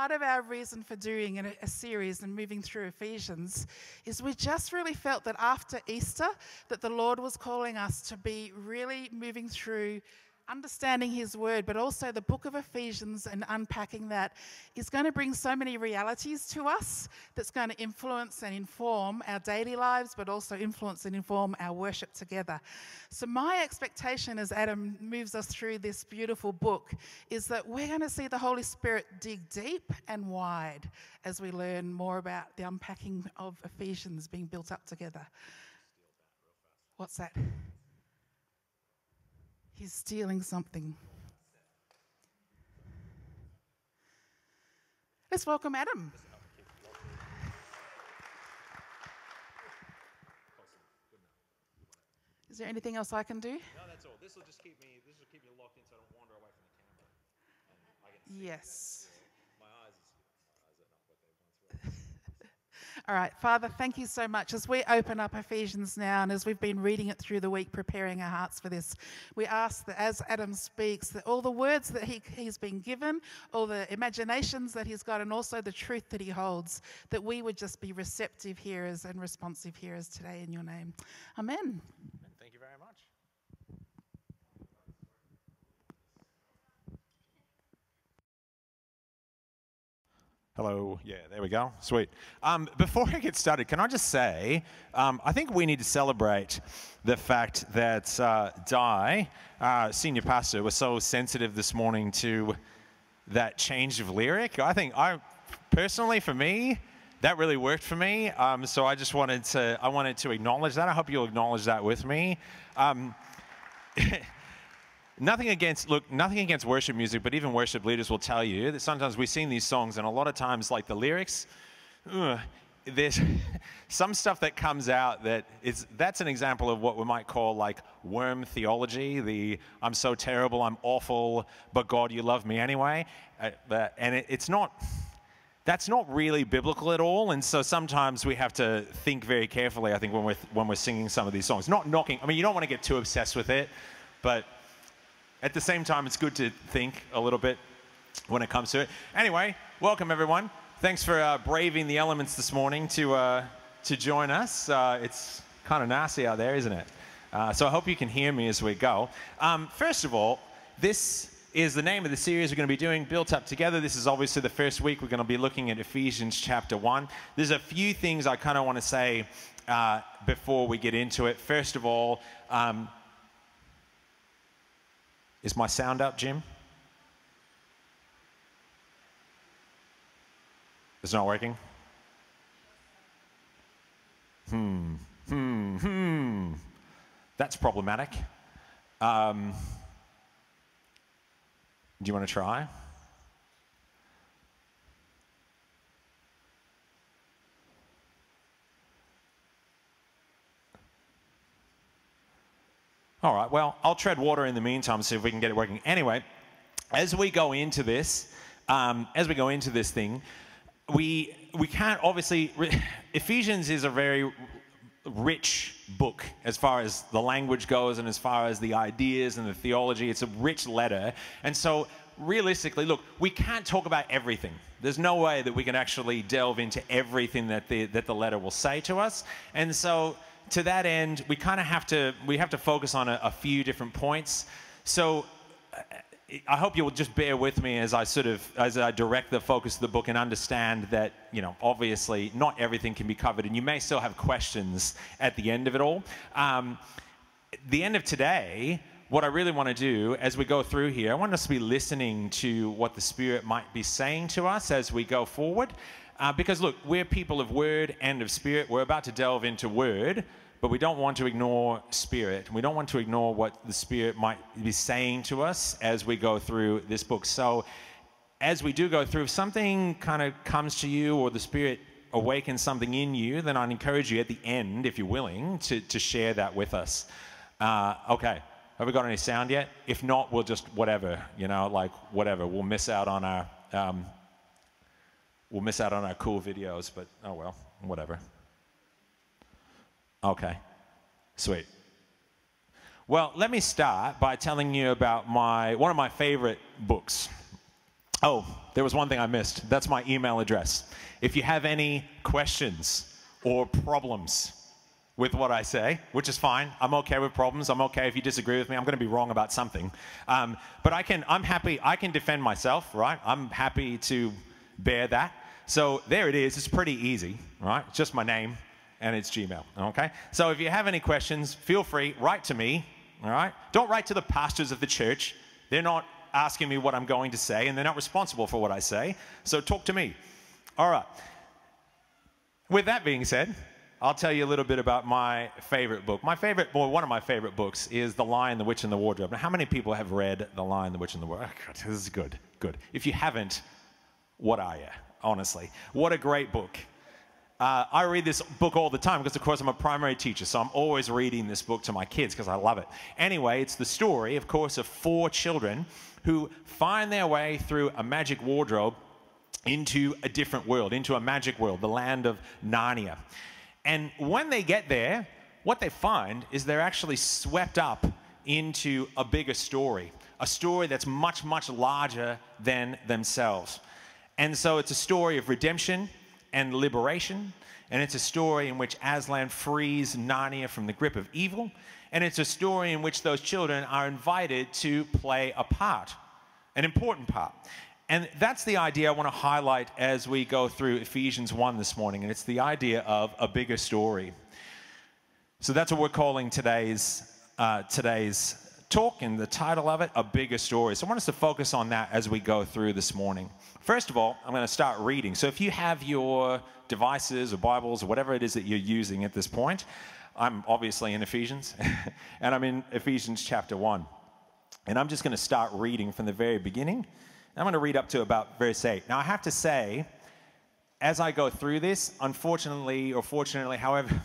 part of our reason for doing a, a, series and moving through Ephesians is we just really felt that after Easter that the Lord was calling us to be really moving through understanding his word, but also the book of Ephesians and unpacking that is going to bring so many realities to us that's going to influence and inform our daily lives, but also influence and inform our worship together. So, my expectation as Adam moves us through this beautiful book is that we're going to see the Holy Spirit dig deep and wide as we learn more about the unpacking of Ephesians being built up together. What's that? He's stealing something. Let's welcome Adam. Is there anything else I can do? No, that's all. This will just keep me. This will keep me locked in, so I don't wander away from the camera. yes. All right, Father, thank you so much. As we open up Ephesians now, and as we've been reading it through the week, preparing our hearts for this, we ask that as Adam speaks, that all the words that he, he's been given, all the imaginations that he's got, and also the truth that he holds, that we would just be receptive hearers and responsive hearers today in your name. Amen. Hello. Yeah, there we go. Sweet. Um, before I get started, can I just say, um, I think we need to celebrate the fact that uh, Di, uh, senior pastor, was so sensitive this morning to that change of lyric. I think I, personally, for me, that really worked for me. Um, so I just wanted to, I wanted to acknowledge that. I hope you'll acknowledge that with me. Nothing against look nothing against worship music but even worship leaders will tell you that sometimes we sing these songs and a lot of times like the lyrics ugh, there's some stuff that comes out that is that's an example of what we might call like worm theology the i'm so terrible i'm awful but god you love me anyway. Uh, and it, it's not that's not really biblical at all and so sometimes we have to think very carefully i think when we're when we're singing some of these songs. Not knocking i mean you don't want to get too obsessed with it but at the same time, it's good to think a little bit when it comes to it. Anyway, welcome everyone. Thanks for uh, braving the elements this morning to, uh, to join us. Uh, it's kind of nasty out there, isn't it? Uh, so I hope you can hear me as we go. Um, first of all, this is the name of the series we're going to be doing, Built Up Together. This is obviously the first week we're going to be looking at Ephesians chapter 1. There's a few things I kind of want to say uh, before we get into it. First of all, um, is my sound up, Jim? It's not working? Hmm, hmm, hmm. That's problematic. Um, do you want to try? All right, well, I'll tread water in the meantime, and see if we can get it working. Anyway, as we go into this, um, as we go into this thing, we we can't obviously. Ephesians is a very rich book as far as the language goes and as far as the ideas and the theology. It's a rich letter, and so realistically, look, we can't talk about everything. There's no way that we can actually delve into everything that the that the letter will say to us, and so to that end, we kind of have to we have to focus on a, a few different points. So I hope you will just bear with me as I sort of as I direct the focus of the book and understand that you know obviously not everything can be covered, and you may still have questions at the end of it all. Um, the end of today, what I really want to do as we go through here, I want us to be listening to what the Spirit might be saying to us as we go forward. Uh, because look, we're people of word and of spirit. We're about to delve into word, but we don't want to ignore spirit. We don't want to ignore what the spirit might be saying to us as we go through this book. So, as we do go through, if something kind of comes to you or the spirit awakens something in you, then I'd encourage you at the end, if you're willing, to, to share that with us. Uh, okay. Have we got any sound yet? If not, we'll just whatever, you know, like whatever. We'll miss out on our um, we'll miss out on our cool videos, but oh well, whatever. Okay, sweet. Well, let me start by telling you about my one of my favorite books. Oh, there was one thing I missed. That's my email address. If you have any questions or problems with what I say, which is fine. I'm okay with problems. I'm okay if you disagree with me. I'm going to be wrong about something. Um, but I can, I'm happy, I can defend myself, right? I'm happy to bear that. So there it is. It's pretty easy, right? It's just my name and it's Gmail, okay? So if you have any questions, feel free, write to me, all right? Don't write to the pastors of the church. They're not asking me what I'm going to say and they're not responsible for what I say. So talk to me. All right. With that being said, I'll tell you a little bit about my favorite book. My favorite, well, one of my favorite books is The Lion, the Witch, and the Wardrobe. Now, how many people have read The Lion, the Witch, and the Wardrobe? Oh, this is good, good. If you haven't, what are you, honestly? What a great book. Uh, I read this book all the time because, of course, I'm a primary teacher, so I'm always reading this book to my kids because I love it. Anyway, it's the story, of course, of four children who find their way through a magic wardrobe into a different world, into a magic world, the land of Narnia. And when they get there, what they find is they're actually swept up into a bigger story, a story that's much, much larger than themselves. And so it's a story of redemption and liberation, and it's a story in which Aslan frees Narnia from the grip of evil, and it's a story in which those children are invited to play a part, an important part. And that's the idea I want to highlight as we go through Ephesians 1 this morning. And it's the idea of a bigger story. So that's what we're calling today's, uh, today's talk and the title of it, A Bigger Story. So I want us to focus on that as we go through this morning. First of all, I'm going to start reading. So if you have your devices or Bibles or whatever it is that you're using at this point, I'm obviously in Ephesians, and I'm in Ephesians chapter 1. And I'm just going to start reading from the very beginning I'm going to read up to about verse 8. Now, I have to say, as I go through this, unfortunately or fortunately, however,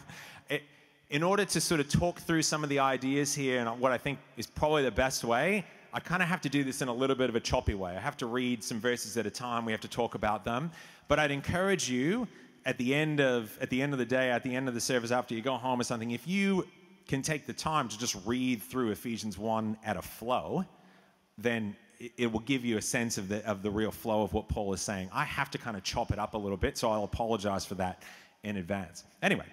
in order to sort of talk through some of the ideas here and what I think is probably the best way, I kind of have to do this in a little bit of a choppy way. I have to read some verses at a time. We have to talk about them. But I'd encourage you at the end of at the end of the day, at the end of the service, after you go home or something, if you can take the time to just read through Ephesians 1 at a flow, then it will give you a sense of the, of the real flow of what Paul is saying. I have to kind of chop it up a little bit, so I'll apologize for that in advance. Anyway,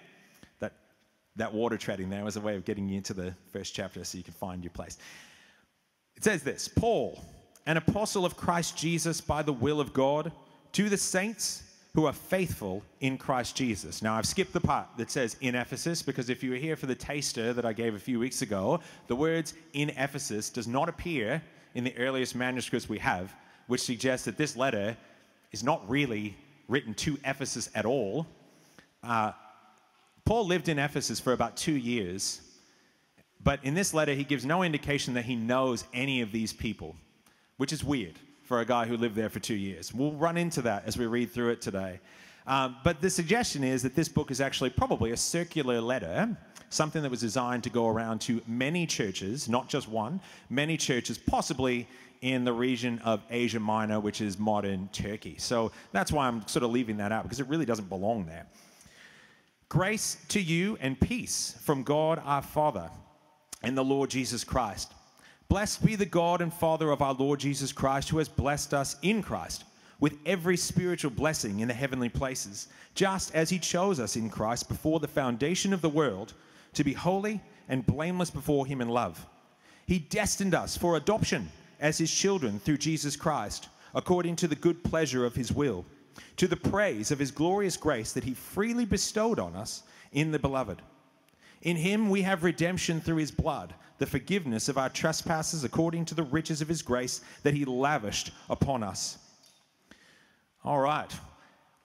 that water treading there was a way of getting you into the first chapter so you can find your place. It says this Paul, an apostle of Christ Jesus by the will of God, to the saints who are faithful in Christ Jesus. Now, I've skipped the part that says in Ephesus because if you were here for the taster that I gave a few weeks ago, the words in Ephesus does not appear in the earliest manuscripts we have, which suggests that this letter is not really written to Ephesus at all. Uh, Paul lived in Ephesus for about two years, but in this letter, he gives no indication that he knows any of these people, which is weird for a guy who lived there for two years. We'll run into that as we read through it today. Um, but the suggestion is that this book is actually probably a circular letter something that was designed to go around to many churches, not just one, many churches, possibly in the region of Asia Minor, which is modern Turkey. So that's why I'm sort of leaving that out because it really doesn't belong there. Grace to you and peace from God our Father and the Lord Jesus Christ. Blessed be the God and Father of our Lord Jesus Christ, who has blessed us in Christ with every spiritual blessing in the heavenly places, just as he chose us in Christ before the foundation of the world to be holy and blameless before Him in love. He destined us for adoption as His children through Jesus Christ, according to the good pleasure of His will, to the praise of His glorious grace that He freely bestowed on us in the Beloved. In Him we have redemption through His blood, the forgiveness of our trespasses according to the riches of His grace that He lavished upon us. All right.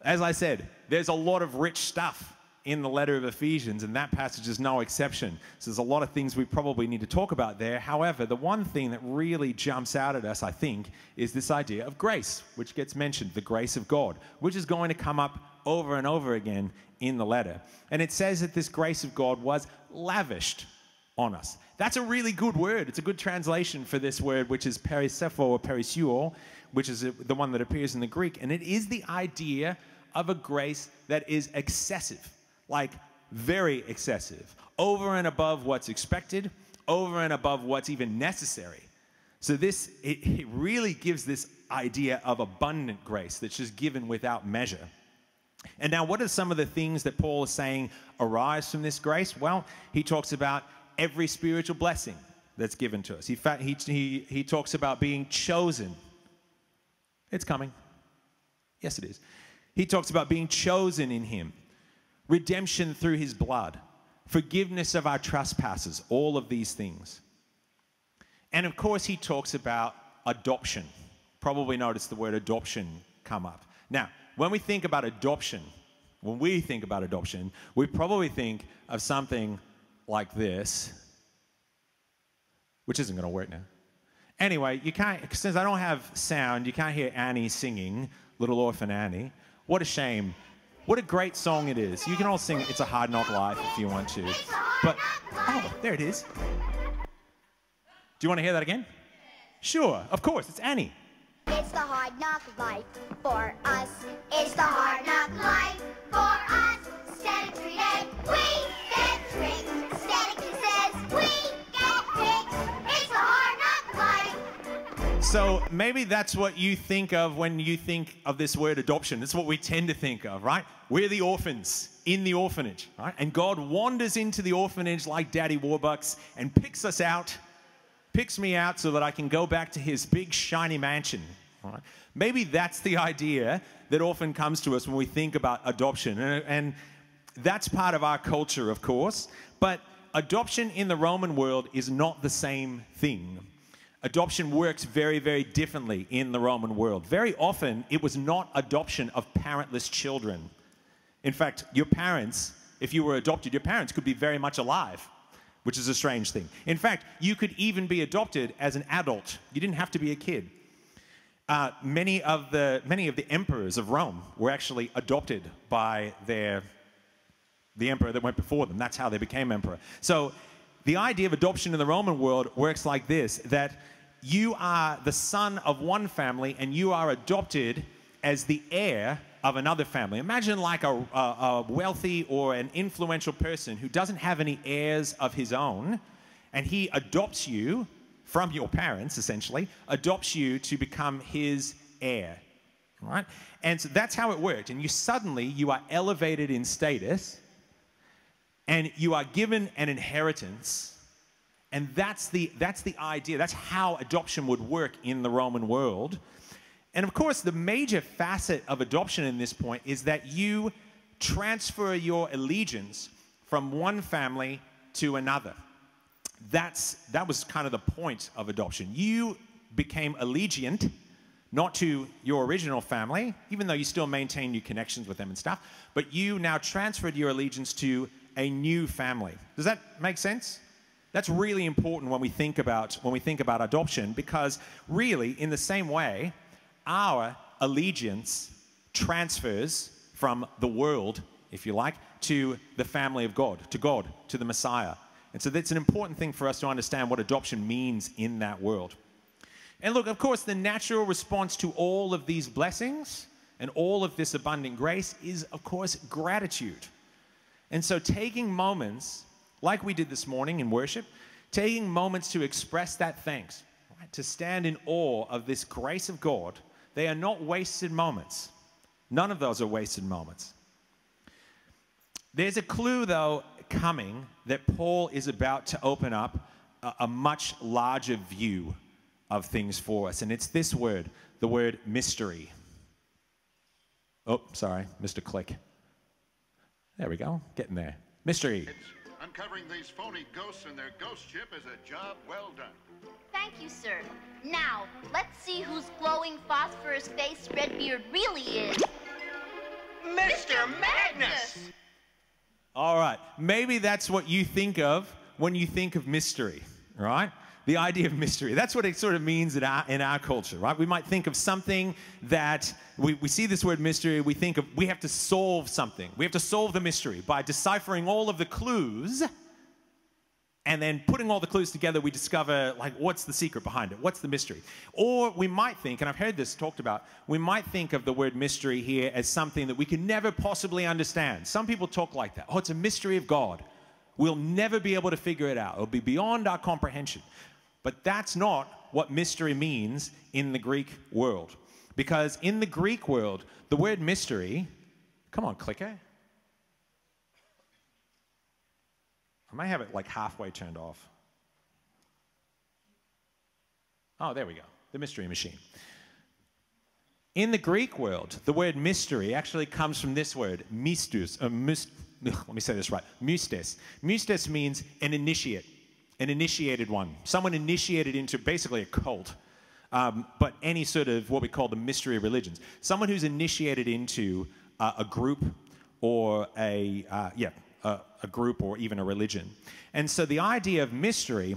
As I said, there's a lot of rich stuff in the letter of Ephesians, and that passage is no exception. So there's a lot of things we probably need to talk about there. However, the one thing that really jumps out at us, I think, is this idea of grace, which gets mentioned, the grace of God, which is going to come up over and over again in the letter. And it says that this grace of God was lavished on us. That's a really good word. It's a good translation for this word, which is perisepho or perisuo, which is the one that appears in the Greek. And it is the idea of a grace that is excessive like very excessive, over and above what's expected, over and above what's even necessary. So this it, it really gives this idea of abundant grace that's just given without measure. And now, what are some of the things that Paul is saying arise from this grace? Well, he talks about every spiritual blessing that's given to us. He, he, he, he talks about being chosen. It's coming. Yes, it is. He talks about being chosen in him, redemption through his blood, forgiveness of our trespasses, all of these things. And of course, he talks about adoption. Probably noticed the word adoption come up. Now, when we think about adoption, when we think about adoption, we probably think of something like this, which isn't going to work now. Anyway, you can't, since I don't have sound, you can't hear Annie singing, Little Orphan Annie. What a shame. What a great song it is. You can all sing It's a Hard Knock Life if you want to. But, oh, there it is. Do you want to hear that again? Sure, of course, it's Annie. It's the hard knock life for us. It's the hard knock life for us. Static 3 day, we get tricked. So maybe that's what you think of when you think of this word adoption. That's what we tend to think of, right? We're the orphans in the orphanage, right? And God wanders into the orphanage like Daddy Warbucks and picks us out picks me out so that I can go back to his big shiny mansion. Right? Maybe that's the idea that often comes to us when we think about adoption. And, and that's part of our culture, of course. But adoption in the Roman world is not the same thing. Adoption works very, very differently in the Roman world. Very often, it was not adoption of parentless children. In fact, your parents, if you were adopted, your parents could be very much alive which is a strange thing. In fact, you could even be adopted as an adult. You didn't have to be a kid. Uh, many, of the, many of the emperors of Rome were actually adopted by their, the emperor that went before them. That's how they became emperor. So the idea of adoption in the Roman world works like this, that you are the son of one family and you are adopted as the heir of another family. Imagine like a, a, a, wealthy or an influential person who doesn't have any heirs of his own, and he adopts you from your parents, essentially, adopts you to become his heir. Right? And so that's how it worked. And you suddenly you are elevated in status, and you are given an inheritance. And that's the, that's the idea. That's how adoption would work in the Roman world. And of course, the major facet of adoption in this point is that you transfer your allegiance from one family to another. That's, that was kind of the point of adoption. You became allegiant, not to your original family, even though you still maintain your connections with them and stuff, but you now transferred your allegiance to a new family. Does that make sense? That's really important when we think about when we think about adoption because really in the same way our allegiance transfers from the world, if you like, to the family of God, to God, to the Messiah. And so that's an important thing for us to understand what adoption means in that world. And look, of course, the natural response to all of these blessings and all of this abundant grace is, of course, gratitude. And so taking moments, like we did this morning in worship, taking moments to express that thanks, right? to stand in awe of this grace of God they are not wasted moments. None of those are wasted moments. There's a clue, though, coming that Paul is about to open up a, a much larger view of things for us. And it's this word, the word mystery. Oh, sorry, Mr. Click. There we go, getting there. Mystery. Uncovering these phony ghosts and their ghost ship is a job well done. Thank you, sir. Now, let's see whose glowing phosphorus face Redbeard really is. Mr. Magnus! All right, maybe that's what you think of when you think of mystery, right? The idea of mystery. That's what it sort of means in our, in our culture, right? We might think of something that we, we see this word mystery, we think of we have to solve something. We have to solve the mystery by deciphering all of the clues and then putting all the clues together, we discover, like, what's the secret behind it? What's the mystery? Or we might think, and I've heard this talked about, we might think of the word mystery here as something that we can never possibly understand. Some people talk like that. Oh, it's a mystery of God. We'll never be able to figure it out. It'll be beyond our comprehension. But that's not what mystery means in the Greek world. Because in the Greek world, the word mystery, come on, clicker. I may have it like halfway turned off. Oh, there we go. The mystery machine. In the Greek world, the word mystery actually comes from this word, mystus. Uh, myst- let me say this right. Mustes. Mustes means an initiate, an initiated one. Someone initiated into basically a cult, um, but any sort of what we call the mystery of religions. Someone who's initiated into uh, a group or a, uh, yeah, a, a group or even a religion. And so the idea of mystery,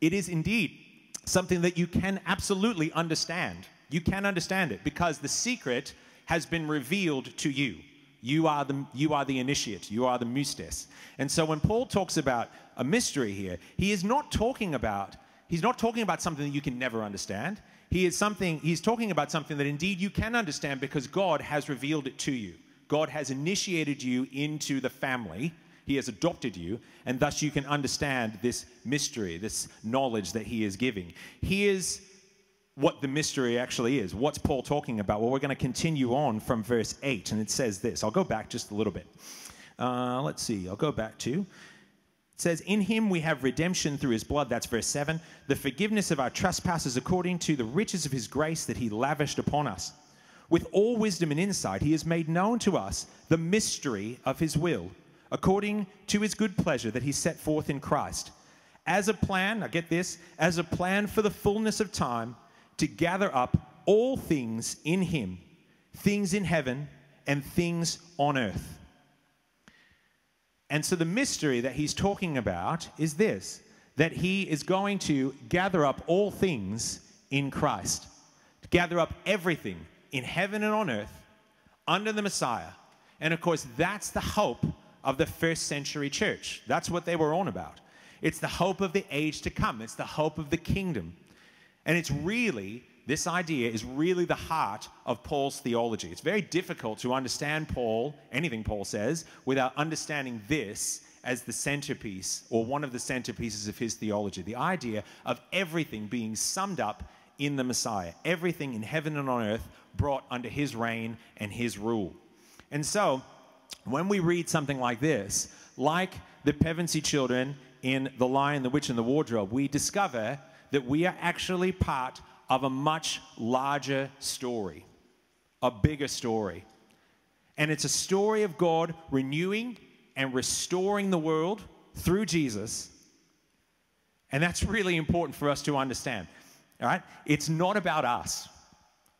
it is indeed something that you can absolutely understand. You can understand it because the secret has been revealed to you. You are the, you are the initiate, you are the mustes. And so when Paul talks about a mystery here, he is not talking about he's not talking about something that you can never understand. He is something he's talking about something that indeed you can understand because God has revealed it to you. God has initiated you into the family. He has adopted you, and thus you can understand this mystery, this knowledge that He is giving. He is what the mystery actually is. What's Paul talking about? Well, we're going to continue on from verse 8, and it says this. I'll go back just a little bit. Uh, let's see, I'll go back to. Says, In him we have redemption through his blood. That's verse 7. The forgiveness of our trespasses according to the riches of his grace that he lavished upon us. With all wisdom and insight, he has made known to us the mystery of his will, according to his good pleasure that he set forth in Christ. As a plan, now get this, as a plan for the fullness of time to gather up all things in him, things in heaven and things on earth. And so the mystery that he's talking about is this that he is going to gather up all things in Christ, to gather up everything in heaven and on earth under the Messiah. And of course, that's the hope of the first century church. That's what they were on about. It's the hope of the age to come, it's the hope of the kingdom. And it's really, this idea is really the heart of Paul's theology. It's very difficult to understand Paul, anything Paul says, without understanding this as the centerpiece or one of the centerpieces of his theology. The idea of everything being summed up in the Messiah, everything in heaven and on earth brought under his reign and his rule. And so, when we read something like this, like the Pevensey children in The Lion, the Witch, and the Wardrobe, we discover that we are actually part of a much larger story, a bigger story. And it's a story of God renewing and restoring the world through Jesus. And that's really important for us to understand. All right? It's not about us.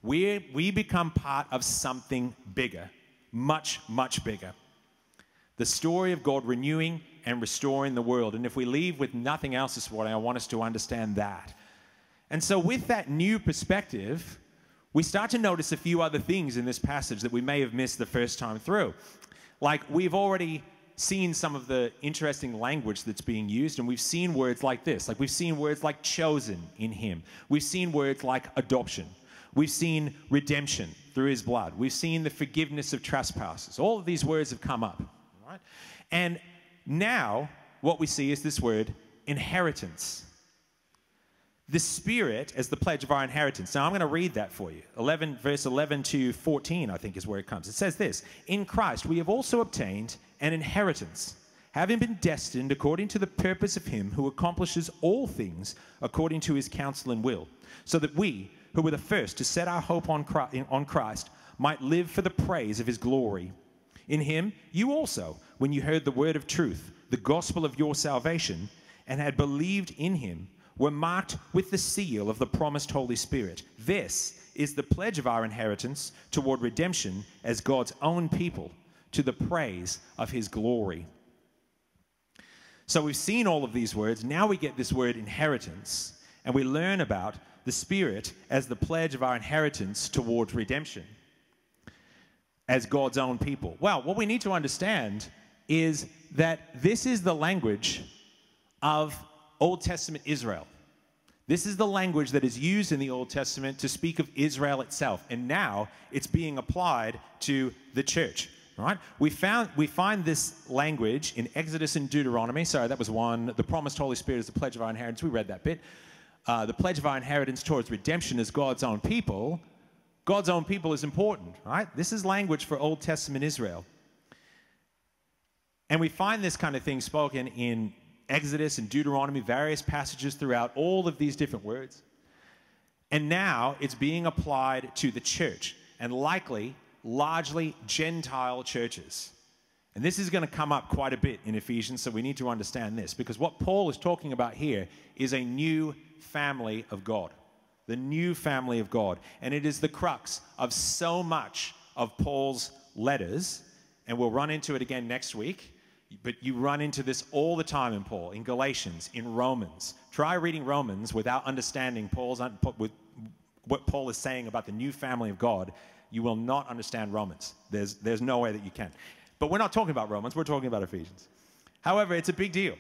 we we become part of something bigger, much, much bigger. The story of God renewing and restoring the world. And if we leave with nothing else this morning, I want us to understand that. And so, with that new perspective, we start to notice a few other things in this passage that we may have missed the first time through. Like, we've already seen some of the interesting language that's being used, and we've seen words like this. Like, we've seen words like chosen in Him, we've seen words like adoption, we've seen redemption through His blood, we've seen the forgiveness of trespasses. All of these words have come up, right? And now, what we see is this word inheritance. The Spirit as the pledge of our inheritance. Now, I'm going to read that for you. 11, verse 11 to 14, I think, is where it comes. It says this In Christ, we have also obtained an inheritance, having been destined according to the purpose of Him who accomplishes all things according to His counsel and will, so that we, who were the first to set our hope on Christ, might live for the praise of His glory. In Him, you also, when you heard the word of truth, the gospel of your salvation, and had believed in Him, were marked with the seal of the promised Holy Spirit. This is the pledge of our inheritance toward redemption as God's own people to the praise of his glory. So we've seen all of these words. Now we get this word inheritance, and we learn about the Spirit as the pledge of our inheritance towards redemption as God's own people. Well, what we need to understand is that this is the language of Old Testament Israel. This is the language that is used in the Old Testament to speak of Israel itself, and now it's being applied to the church. Right? We found we find this language in Exodus and Deuteronomy. Sorry, that was one. The promised Holy Spirit is the pledge of our inheritance. We read that bit. uh, the pledge of our inheritance towards redemption as God's own people, God's own people is important, right? This is language for Old Testament Israel. And we find this kind of thing spoken in Exodus and Deuteronomy, various passages throughout, all of these different words. And now it's being applied to the church, and likely largely Gentile churches. And this is going to come up quite a bit in Ephesians, so we need to understand this because what Paul is talking about here is a new family of God. The new family of God. And it is the crux of so much of Paul's letters. And we'll run into it again next week. But you run into this all the time in Paul, in Galatians, in Romans. Try reading Romans without understanding Paul's with what Paul is saying about the new family of God. You will not understand Romans. There's, there's no way that you can. But we're not talking about Romans, we're talking about Ephesians. However, it's a big deal.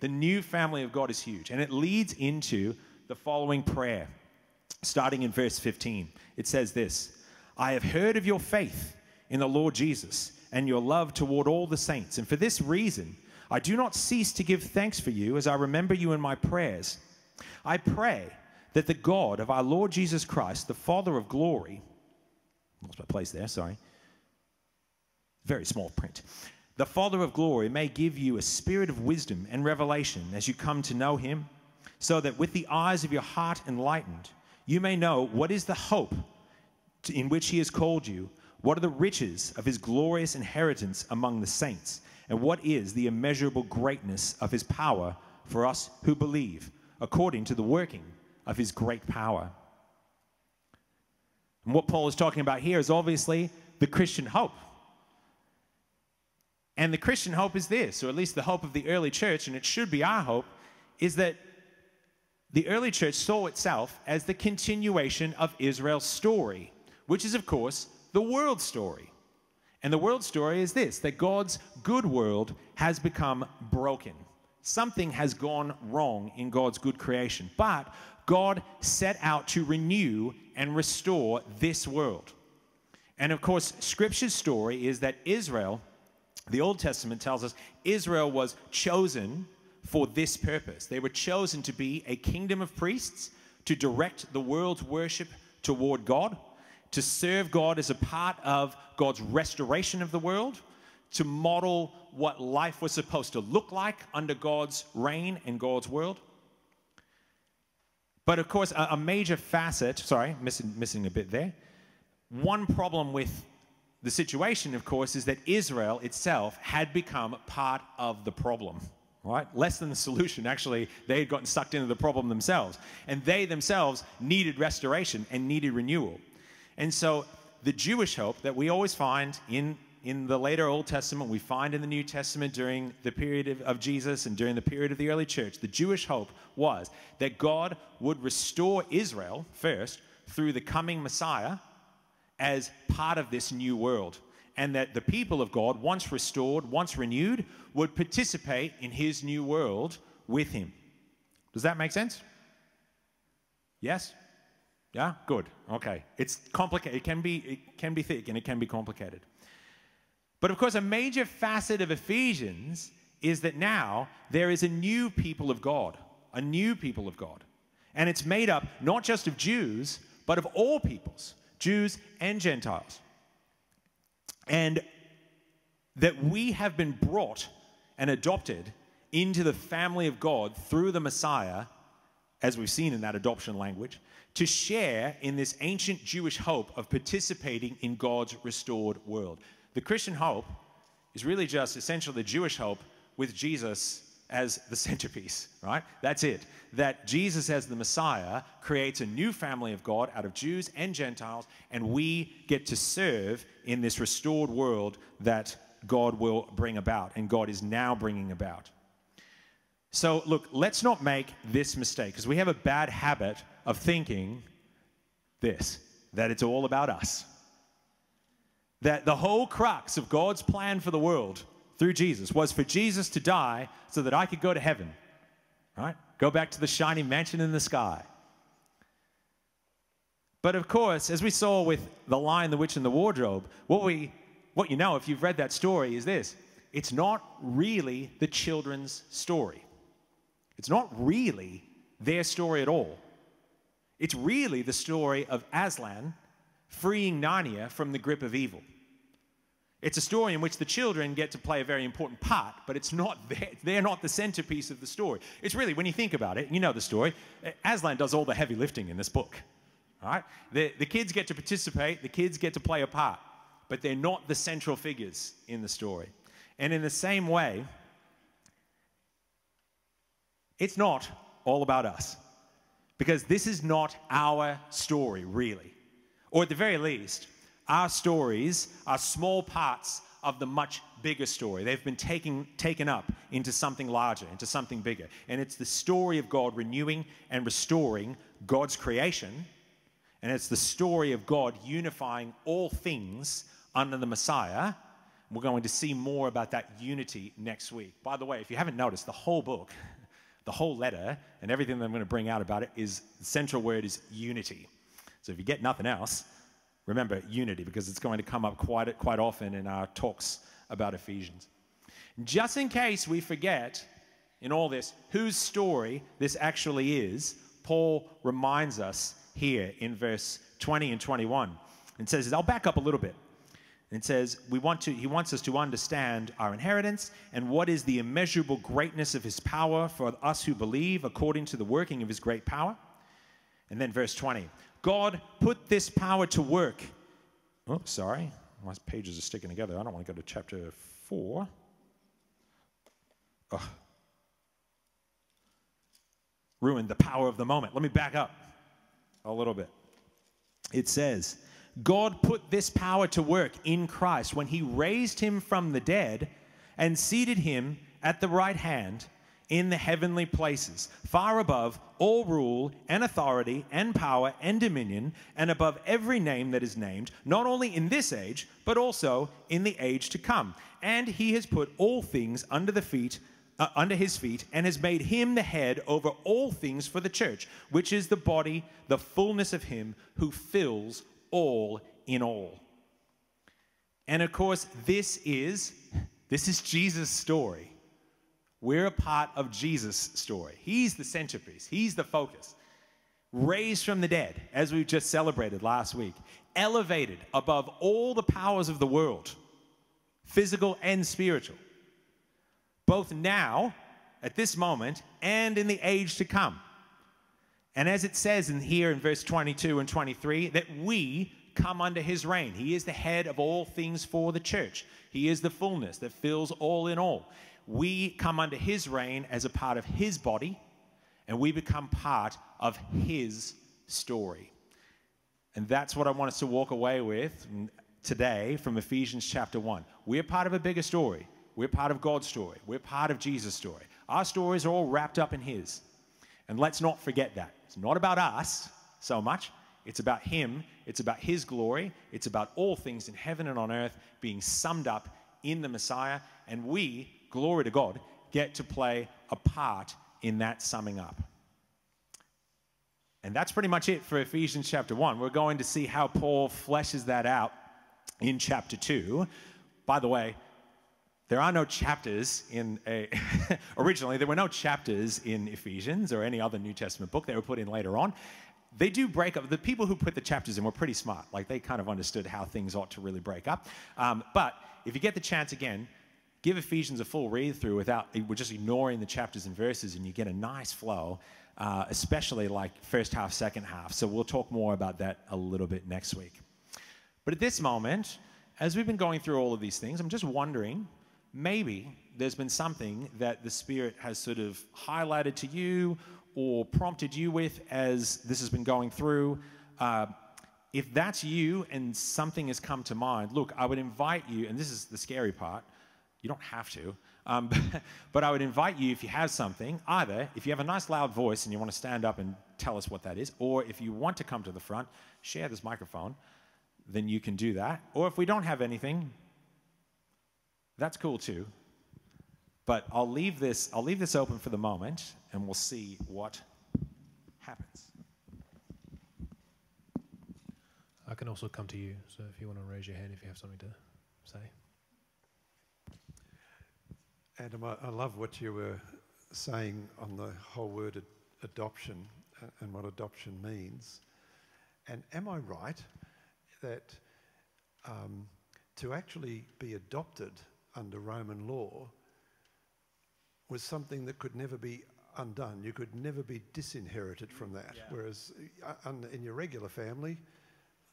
The new family of God is huge, and it leads into the following prayer, starting in verse 15. It says this I have heard of your faith in the Lord Jesus and your love toward all the saints, and for this reason, I do not cease to give thanks for you as I remember you in my prayers. I pray that the God of our Lord Jesus Christ, the Father of glory, lost my place there, sorry very small print. The Father of glory may give you a spirit of wisdom and revelation as you come to know him, so that with the eyes of your heart enlightened, you may know what is the hope in which he has called you, what are the riches of his glorious inheritance among the saints, and what is the immeasurable greatness of his power for us who believe, according to the working of his great power. And what Paul is talking about here is obviously the Christian hope and the Christian hope is this, or at least the hope of the early church, and it should be our hope, is that the early church saw itself as the continuation of Israel's story, which is, of course, the world story. And the world story is this that God's good world has become broken. Something has gone wrong in God's good creation. But God set out to renew and restore this world. And of course, Scripture's story is that Israel the Old Testament tells us Israel was chosen for this purpose. They were chosen to be a kingdom of priests, to direct the world's worship toward God, to serve God as a part of God's restoration of the world, to model what life was supposed to look like under God's reign and God's world. But of course, a, major facet, sorry, missing, missing a bit there. One problem with the situation, of course, is that Israel itself had become part of the problem, right? Less than the solution. Actually, they had gotten sucked into the problem themselves. And they themselves needed restoration and needed renewal. And so the Jewish hope that we always find in, in the later Old Testament, we find in the New Testament during the period of, of Jesus and during the period of the early church, the Jewish hope was that God would restore Israel first through the coming Messiah as part of this new world. And that the people of God, once restored, once renewed, would participate in his new world with him. Does that make sense? Yes? Yeah? Good. Okay. It's complicated. It can be, it can be thick and it can be complicated. But of course, a major facet of Ephesians is that now there is a new people of God, a new people of God. And it's made up not just of Jews, but of all peoples. Jews and Gentiles. And that we have been brought and adopted into the family of God through the Messiah, as we've seen in that adoption language, to share in this ancient Jewish hope of participating in God's restored world. The Christian hope is really just essentially the Jewish hope with Jesus as the centerpiece, right? That's it. That Jesus, as the Messiah, creates a new family of God out of Jews and Gentiles, and we get to serve in this restored world that God will bring about, and God is now bringing about. So, look, let's not make this mistake, because we have a bad habit of thinking this that it's all about us. That the whole crux of God's plan for the world through Jesus was for Jesus to die so that I could go to heaven, right? Go back to the shiny mansion in the sky. But of course, as we saw with The Lion, the Witch, and the Wardrobe, what, we, what you know if you've read that story is this it's not really the children's story. It's not really their story at all. It's really the story of Aslan freeing Narnia from the grip of evil. It's a story in which the children get to play a very important part, but it's not their, they're not the centerpiece of the story. It's really, when you think about it, you know the story, Aslan does all the heavy lifting in this book. All right? The, the kids get to participate, the kids get to play a part, but they're not the central figures in the story. And in the same way, it's not all about us. Because this is not our story, really. Or at the very least, our stories are small parts of the much bigger story. They've been taken, taken up into something larger, into something bigger. And it's the story of God renewing and restoring God's creation. And it's the story of God unifying all things under the Messiah. We're going to see more about that unity next week. By the way, if you haven't noticed, the whole book the whole letter and everything that I'm going to bring out about it is the central word is unity. So if you get nothing else, remember unity because it's going to come up quite, quite often in our talks about Ephesians. Just in case we forget in all this whose story this actually is, Paul reminds us here in verse 20 and 21 and says, I'll back up a little bit. It says, we want to, he wants us to understand our inheritance and what is the immeasurable greatness of his power for us who believe according to the working of his great power. And then verse 20, God put this power to work. Oh, sorry, my pages are sticking together. I don't want to go to chapter 4. Oh. Ruined the power of the moment. Let me back up a little bit. It says, God put this power to work in Christ when he raised him from the dead and seated him at the right hand in the heavenly places, far above all rule and authority and power and dominion, and above every name that is named, not only in this age, but also in the age to come. And he has put all things under the feet uh, under his feet and has made him the head over all things for the church, which is the body, the fullness of him who fills all in all. And of course, this is this is Jesus' story. We're a part of Jesus' story. He's the centerpiece. He's the focus. Raised from the dead, as we just celebrated last week, elevated above all the powers of the world, physical and spiritual, both now, at this moment, and in the age to come. And as it says in here in verse 22 and 23, that we come under his reign. He is the head of all things for the church. He is the fullness that fills all in all. We come under his reign as a part of his body, and we become part of his story. And that's what I want us to walk away with today from Ephesians chapter 1. We're part of a bigger story. We're part of God's story. We're part of Jesus' story. Our stories are all wrapped up in his. And let's not forget that. It's not about us so much, it's about Him, it's about His glory, it's about all things in heaven and on earth being summed up in the Messiah. And we, glory to God, get to play a part in that summing up. And that's pretty much it for Ephesians chapter 1. We're going to see how Paul fleshes that out in chapter 2. By the way, there are no chapters in a originally there were no chapters in Ephesians or any other New Testament book. They were put in later on they do break up. The people who put the chapters in were pretty smart. Like they kind of understood how things ought to really break up. Um, but if you get the chance again, give Ephesians a full read through without we're just ignoring the chapters and verses, and you get a nice flow. Uh, especially like first half, second half. So we'll talk more about that a little bit next week. But at this moment, as we've been going through all of these things, I'm just wondering maybe there's been something that the Spirit has sort of highlighted to you or prompted you with as this has been going through. Uh, if that's you and something has come to mind, look, I would invite you, and this is the scary part, you don't have to, um, but I would invite you if you have something, either if you have a nice loud voice and you want to stand up and tell us what that is, or if you want to come to the front, share this microphone, then you can do that. Or if we don't have anything, that's cool too. But I'll leave this, I'll leave this open for the moment and we'll see what happens. I can also come to you, so if you want to raise your hand if you have something to say. Adam, I, I love what you were saying on the whole word adoption a- and what adoption means. And am I right that um, to actually be adopted under Roman law was something that could never be undone? You could never be disinherited from that. Whereas uh, in your regular family,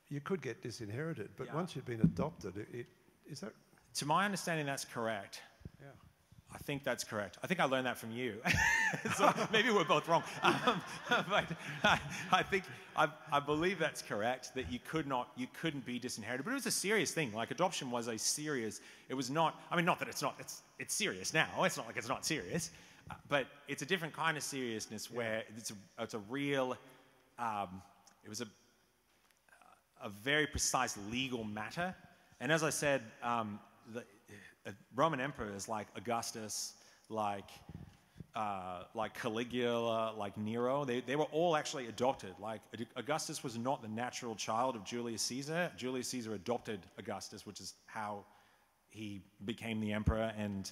you could get disinherited. But Yeah. once you've been adopted, it, it, is that? To my understanding, that's correct. I think that's correct. I think I learned that from you. so maybe we're both wrong. Um, but I, I think I, I believe that's correct. That you could not, you couldn't be disinherited. But it was a serious thing. Like adoption was a serious. It was not. I mean, not that it's not. It's it's serious now. It's not like it's not serious, uh, but it's a different kind of seriousness where it's a it's a real. Um, it was a a very precise legal matter. And as I said, um, the Roman emperors like Augustus, like uh, like Caligula, like Nero, they, they were all actually adopted. Like Augustus was not the natural child of Julius Caesar. Julius Caesar adopted Augustus, which is how he became the emperor. And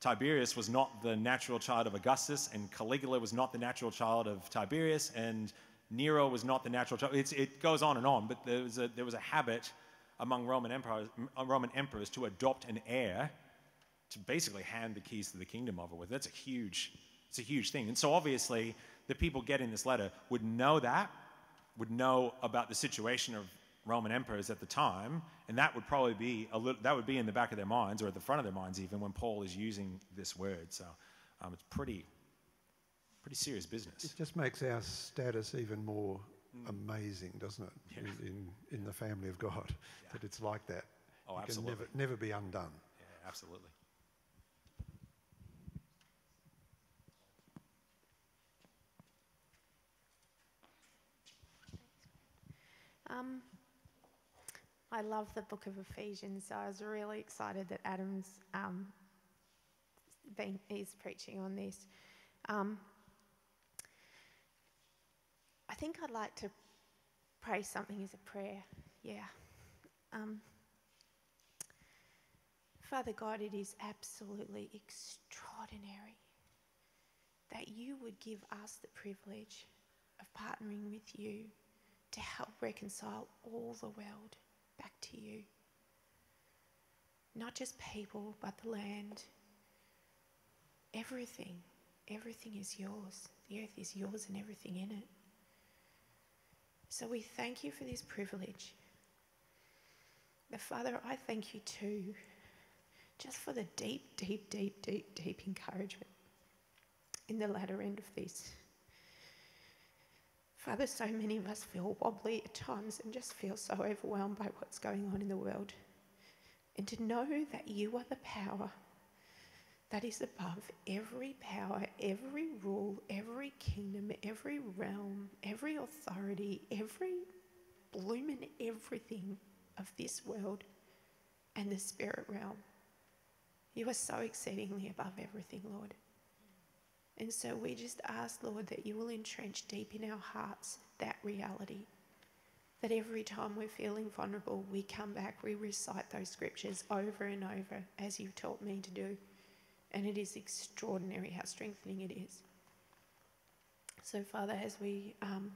Tiberius was not the natural child of Augustus, and Caligula was not the natural child of Tiberius, and Nero was not the natural child. It's, it goes on and on, but there was a, there was a habit among Roman emperors, uh, Roman emperors to adopt an heir to basically hand the keys to the kingdom over with. That's a huge, it's a huge thing. And so obviously, the people getting this letter would know that, would know about the situation of Roman emperors at the time, and that would probably be a little, that would be in the back of their minds or at the front of their minds even when Paul is using this word. So um, it's pretty, pretty serious business. It just makes our status even more. Amazing, doesn't it? In, in, in the family of God, that it's like that. Oh, it absolutely. can never, never be undone. Yeah, absolutely. Um, I love the book of Ephesians, so I was really excited that Adam's um, been, is preaching on this. Um, I think I'd like to pray something as a prayer. Yeah. Um, Father God, it is absolutely extraordinary that you would give us the privilege of partnering with you to help reconcile all the world back to you. Not just people, but the land. Everything. Everything is yours. The earth is yours and everything in it. So we thank you for this privilege. But Father, I thank you too, just for the deep, deep, deep, deep, deep encouragement in the latter end of this. Father, so many of us feel wobbly at times and just feel so overwhelmed by what's going on in the world. And to know that you are the power that is above every power, every rule, every kingdom, every realm, every authority, every blooming everything of this world and the spirit realm. You are so exceedingly above everything, Lord. And so we just ask, Lord, that you will entrench deep in our hearts that reality. That every time we're feeling vulnerable, we come back, we recite those scriptures over and over, as you've taught me to do. And it is extraordinary how strengthening it is. So, Father, as we um,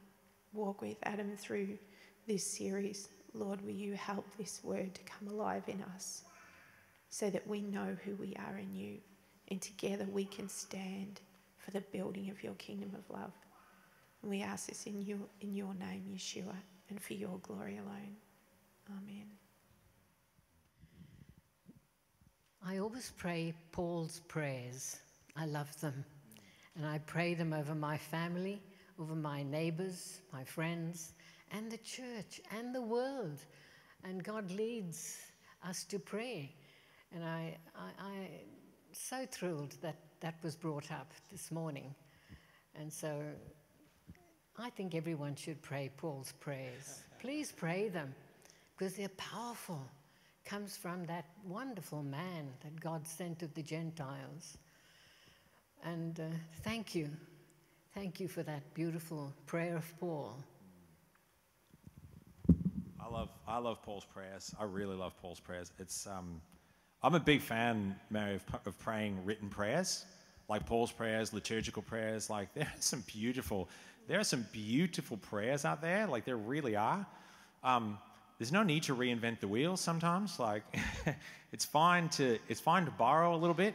walk with Adam through this series, Lord, will you help this word to come alive in us so that we know who we are in you and together we can stand for the building of your kingdom of love. And we ask this in your, in your name, Yeshua, and for your glory alone. Amen. I always pray Paul's prayers. I love them. And I pray them over my family, over my neighbors, my friends, and the church and the world. And God leads us to pray. And I, I, I so thrilled that that was brought up this morning. And so I think everyone should pray Paul's prayers. Please pray them because they're powerful. Comes from that wonderful man that God sent to the Gentiles. And uh, thank you. Thank you for that beautiful prayer of Paul. I love I love Paul's prayers. I really love Paul's prayers. It's um, I'm a big fan, Mary, of, of praying written prayers. like Paul's prayers, liturgical prayers. Like there are some beautiful, there are some beautiful prayers out there. Like there really are. Um, there's no need to reinvent the wheel sometimes. Like it's fine to it's fine to borrow a little bit.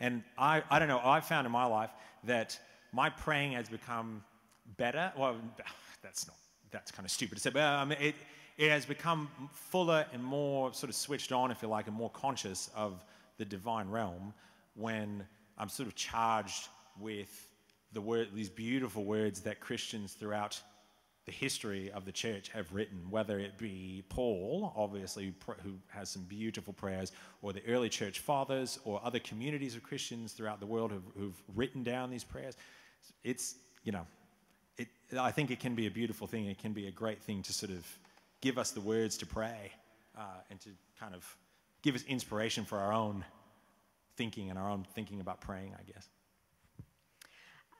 And I, I don't know, I've found in my life that my praying has become better. Well, that's not that's kind of stupid to say, but um, it, it has become fuller and more sort of switched on, if you like, and more conscious of the divine realm when I'm sort of charged with the word, these beautiful words that Christians throughout the history of the church have written, whether it be Paul, obviously, who has some beautiful prayers, or the early church fathers, or other communities of Christians throughout the world who've, who've written down these prayers. It's, you know, it, I think it can be a beautiful thing. It can be a great thing to sort of give us the words to pray uh, and to kind of give us inspiration for our own thinking and our own thinking about praying, I guess.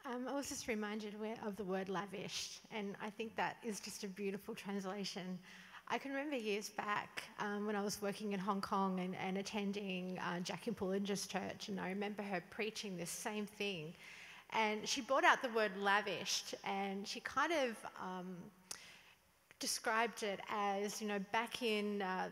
Um, I was just reminded of the word lavish, and I think that is just a beautiful translation. I can remember years back um, when I was working in Hong Kong and, and attending uh, Jackie Pullinger's church, and I remember her preaching this same thing. And she brought out the word lavished, and she kind of um, described it as, you know, back in uh,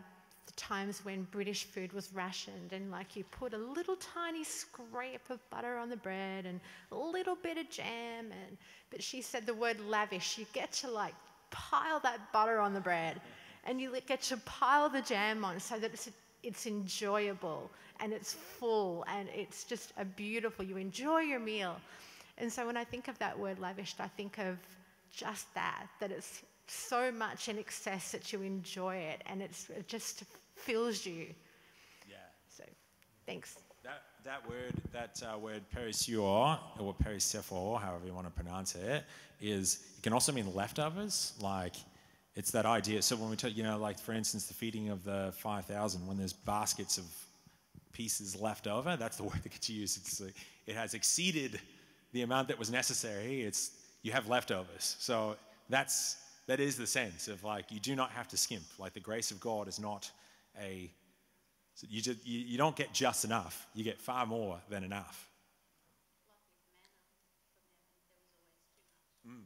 the times when British food was rationed and like you put a little tiny scrape of butter on the bread and a little bit of jam and but she said the word lavish you get to like pile that butter on the bread and you get to pile the jam on so that it's it's enjoyable and it's full and it's just a beautiful you enjoy your meal. And so when I think of that word lavished I think of just that that it's so much in excess that you enjoy it and it's, it just fills you. Yeah. So, thanks. That, that word, that uh, word perisseur, or perissephor, however you want to pronounce it, is, it can also mean leftovers. Like, it's that idea. So when we talk, you know, like for instance, the feeding of the 5,000, when there's baskets of pieces left over, that's the word that gets used. It's like, it has exceeded the amount that was necessary. It's, you have leftovers. So that's, that is the sense of like you do not have to skimp. Like the grace of God is not a so you, just, you, you don't get just enough. You get far more than enough. Mm,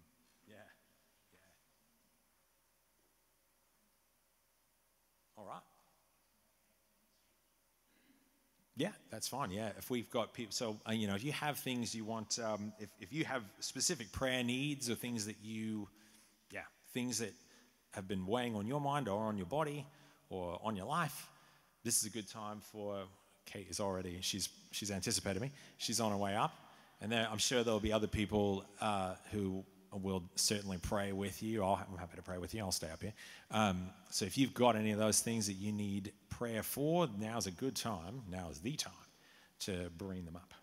yeah, yeah. All right. Yeah, that's fine. Yeah, if we've got people, so uh, you know, if you have things you want, um, if if you have specific prayer needs or things that you things that have been weighing on your mind or on your body or on your life, this is a good time for Kate is already she's she's anticipated me. She's on her way up, and there, I'm sure there'll be other people uh, who will certainly pray with you. i am happy to pray with you. I'll stay up here. Um, so if you've got any of those things that you need prayer for, now's a good time. Now is the time to bring them up.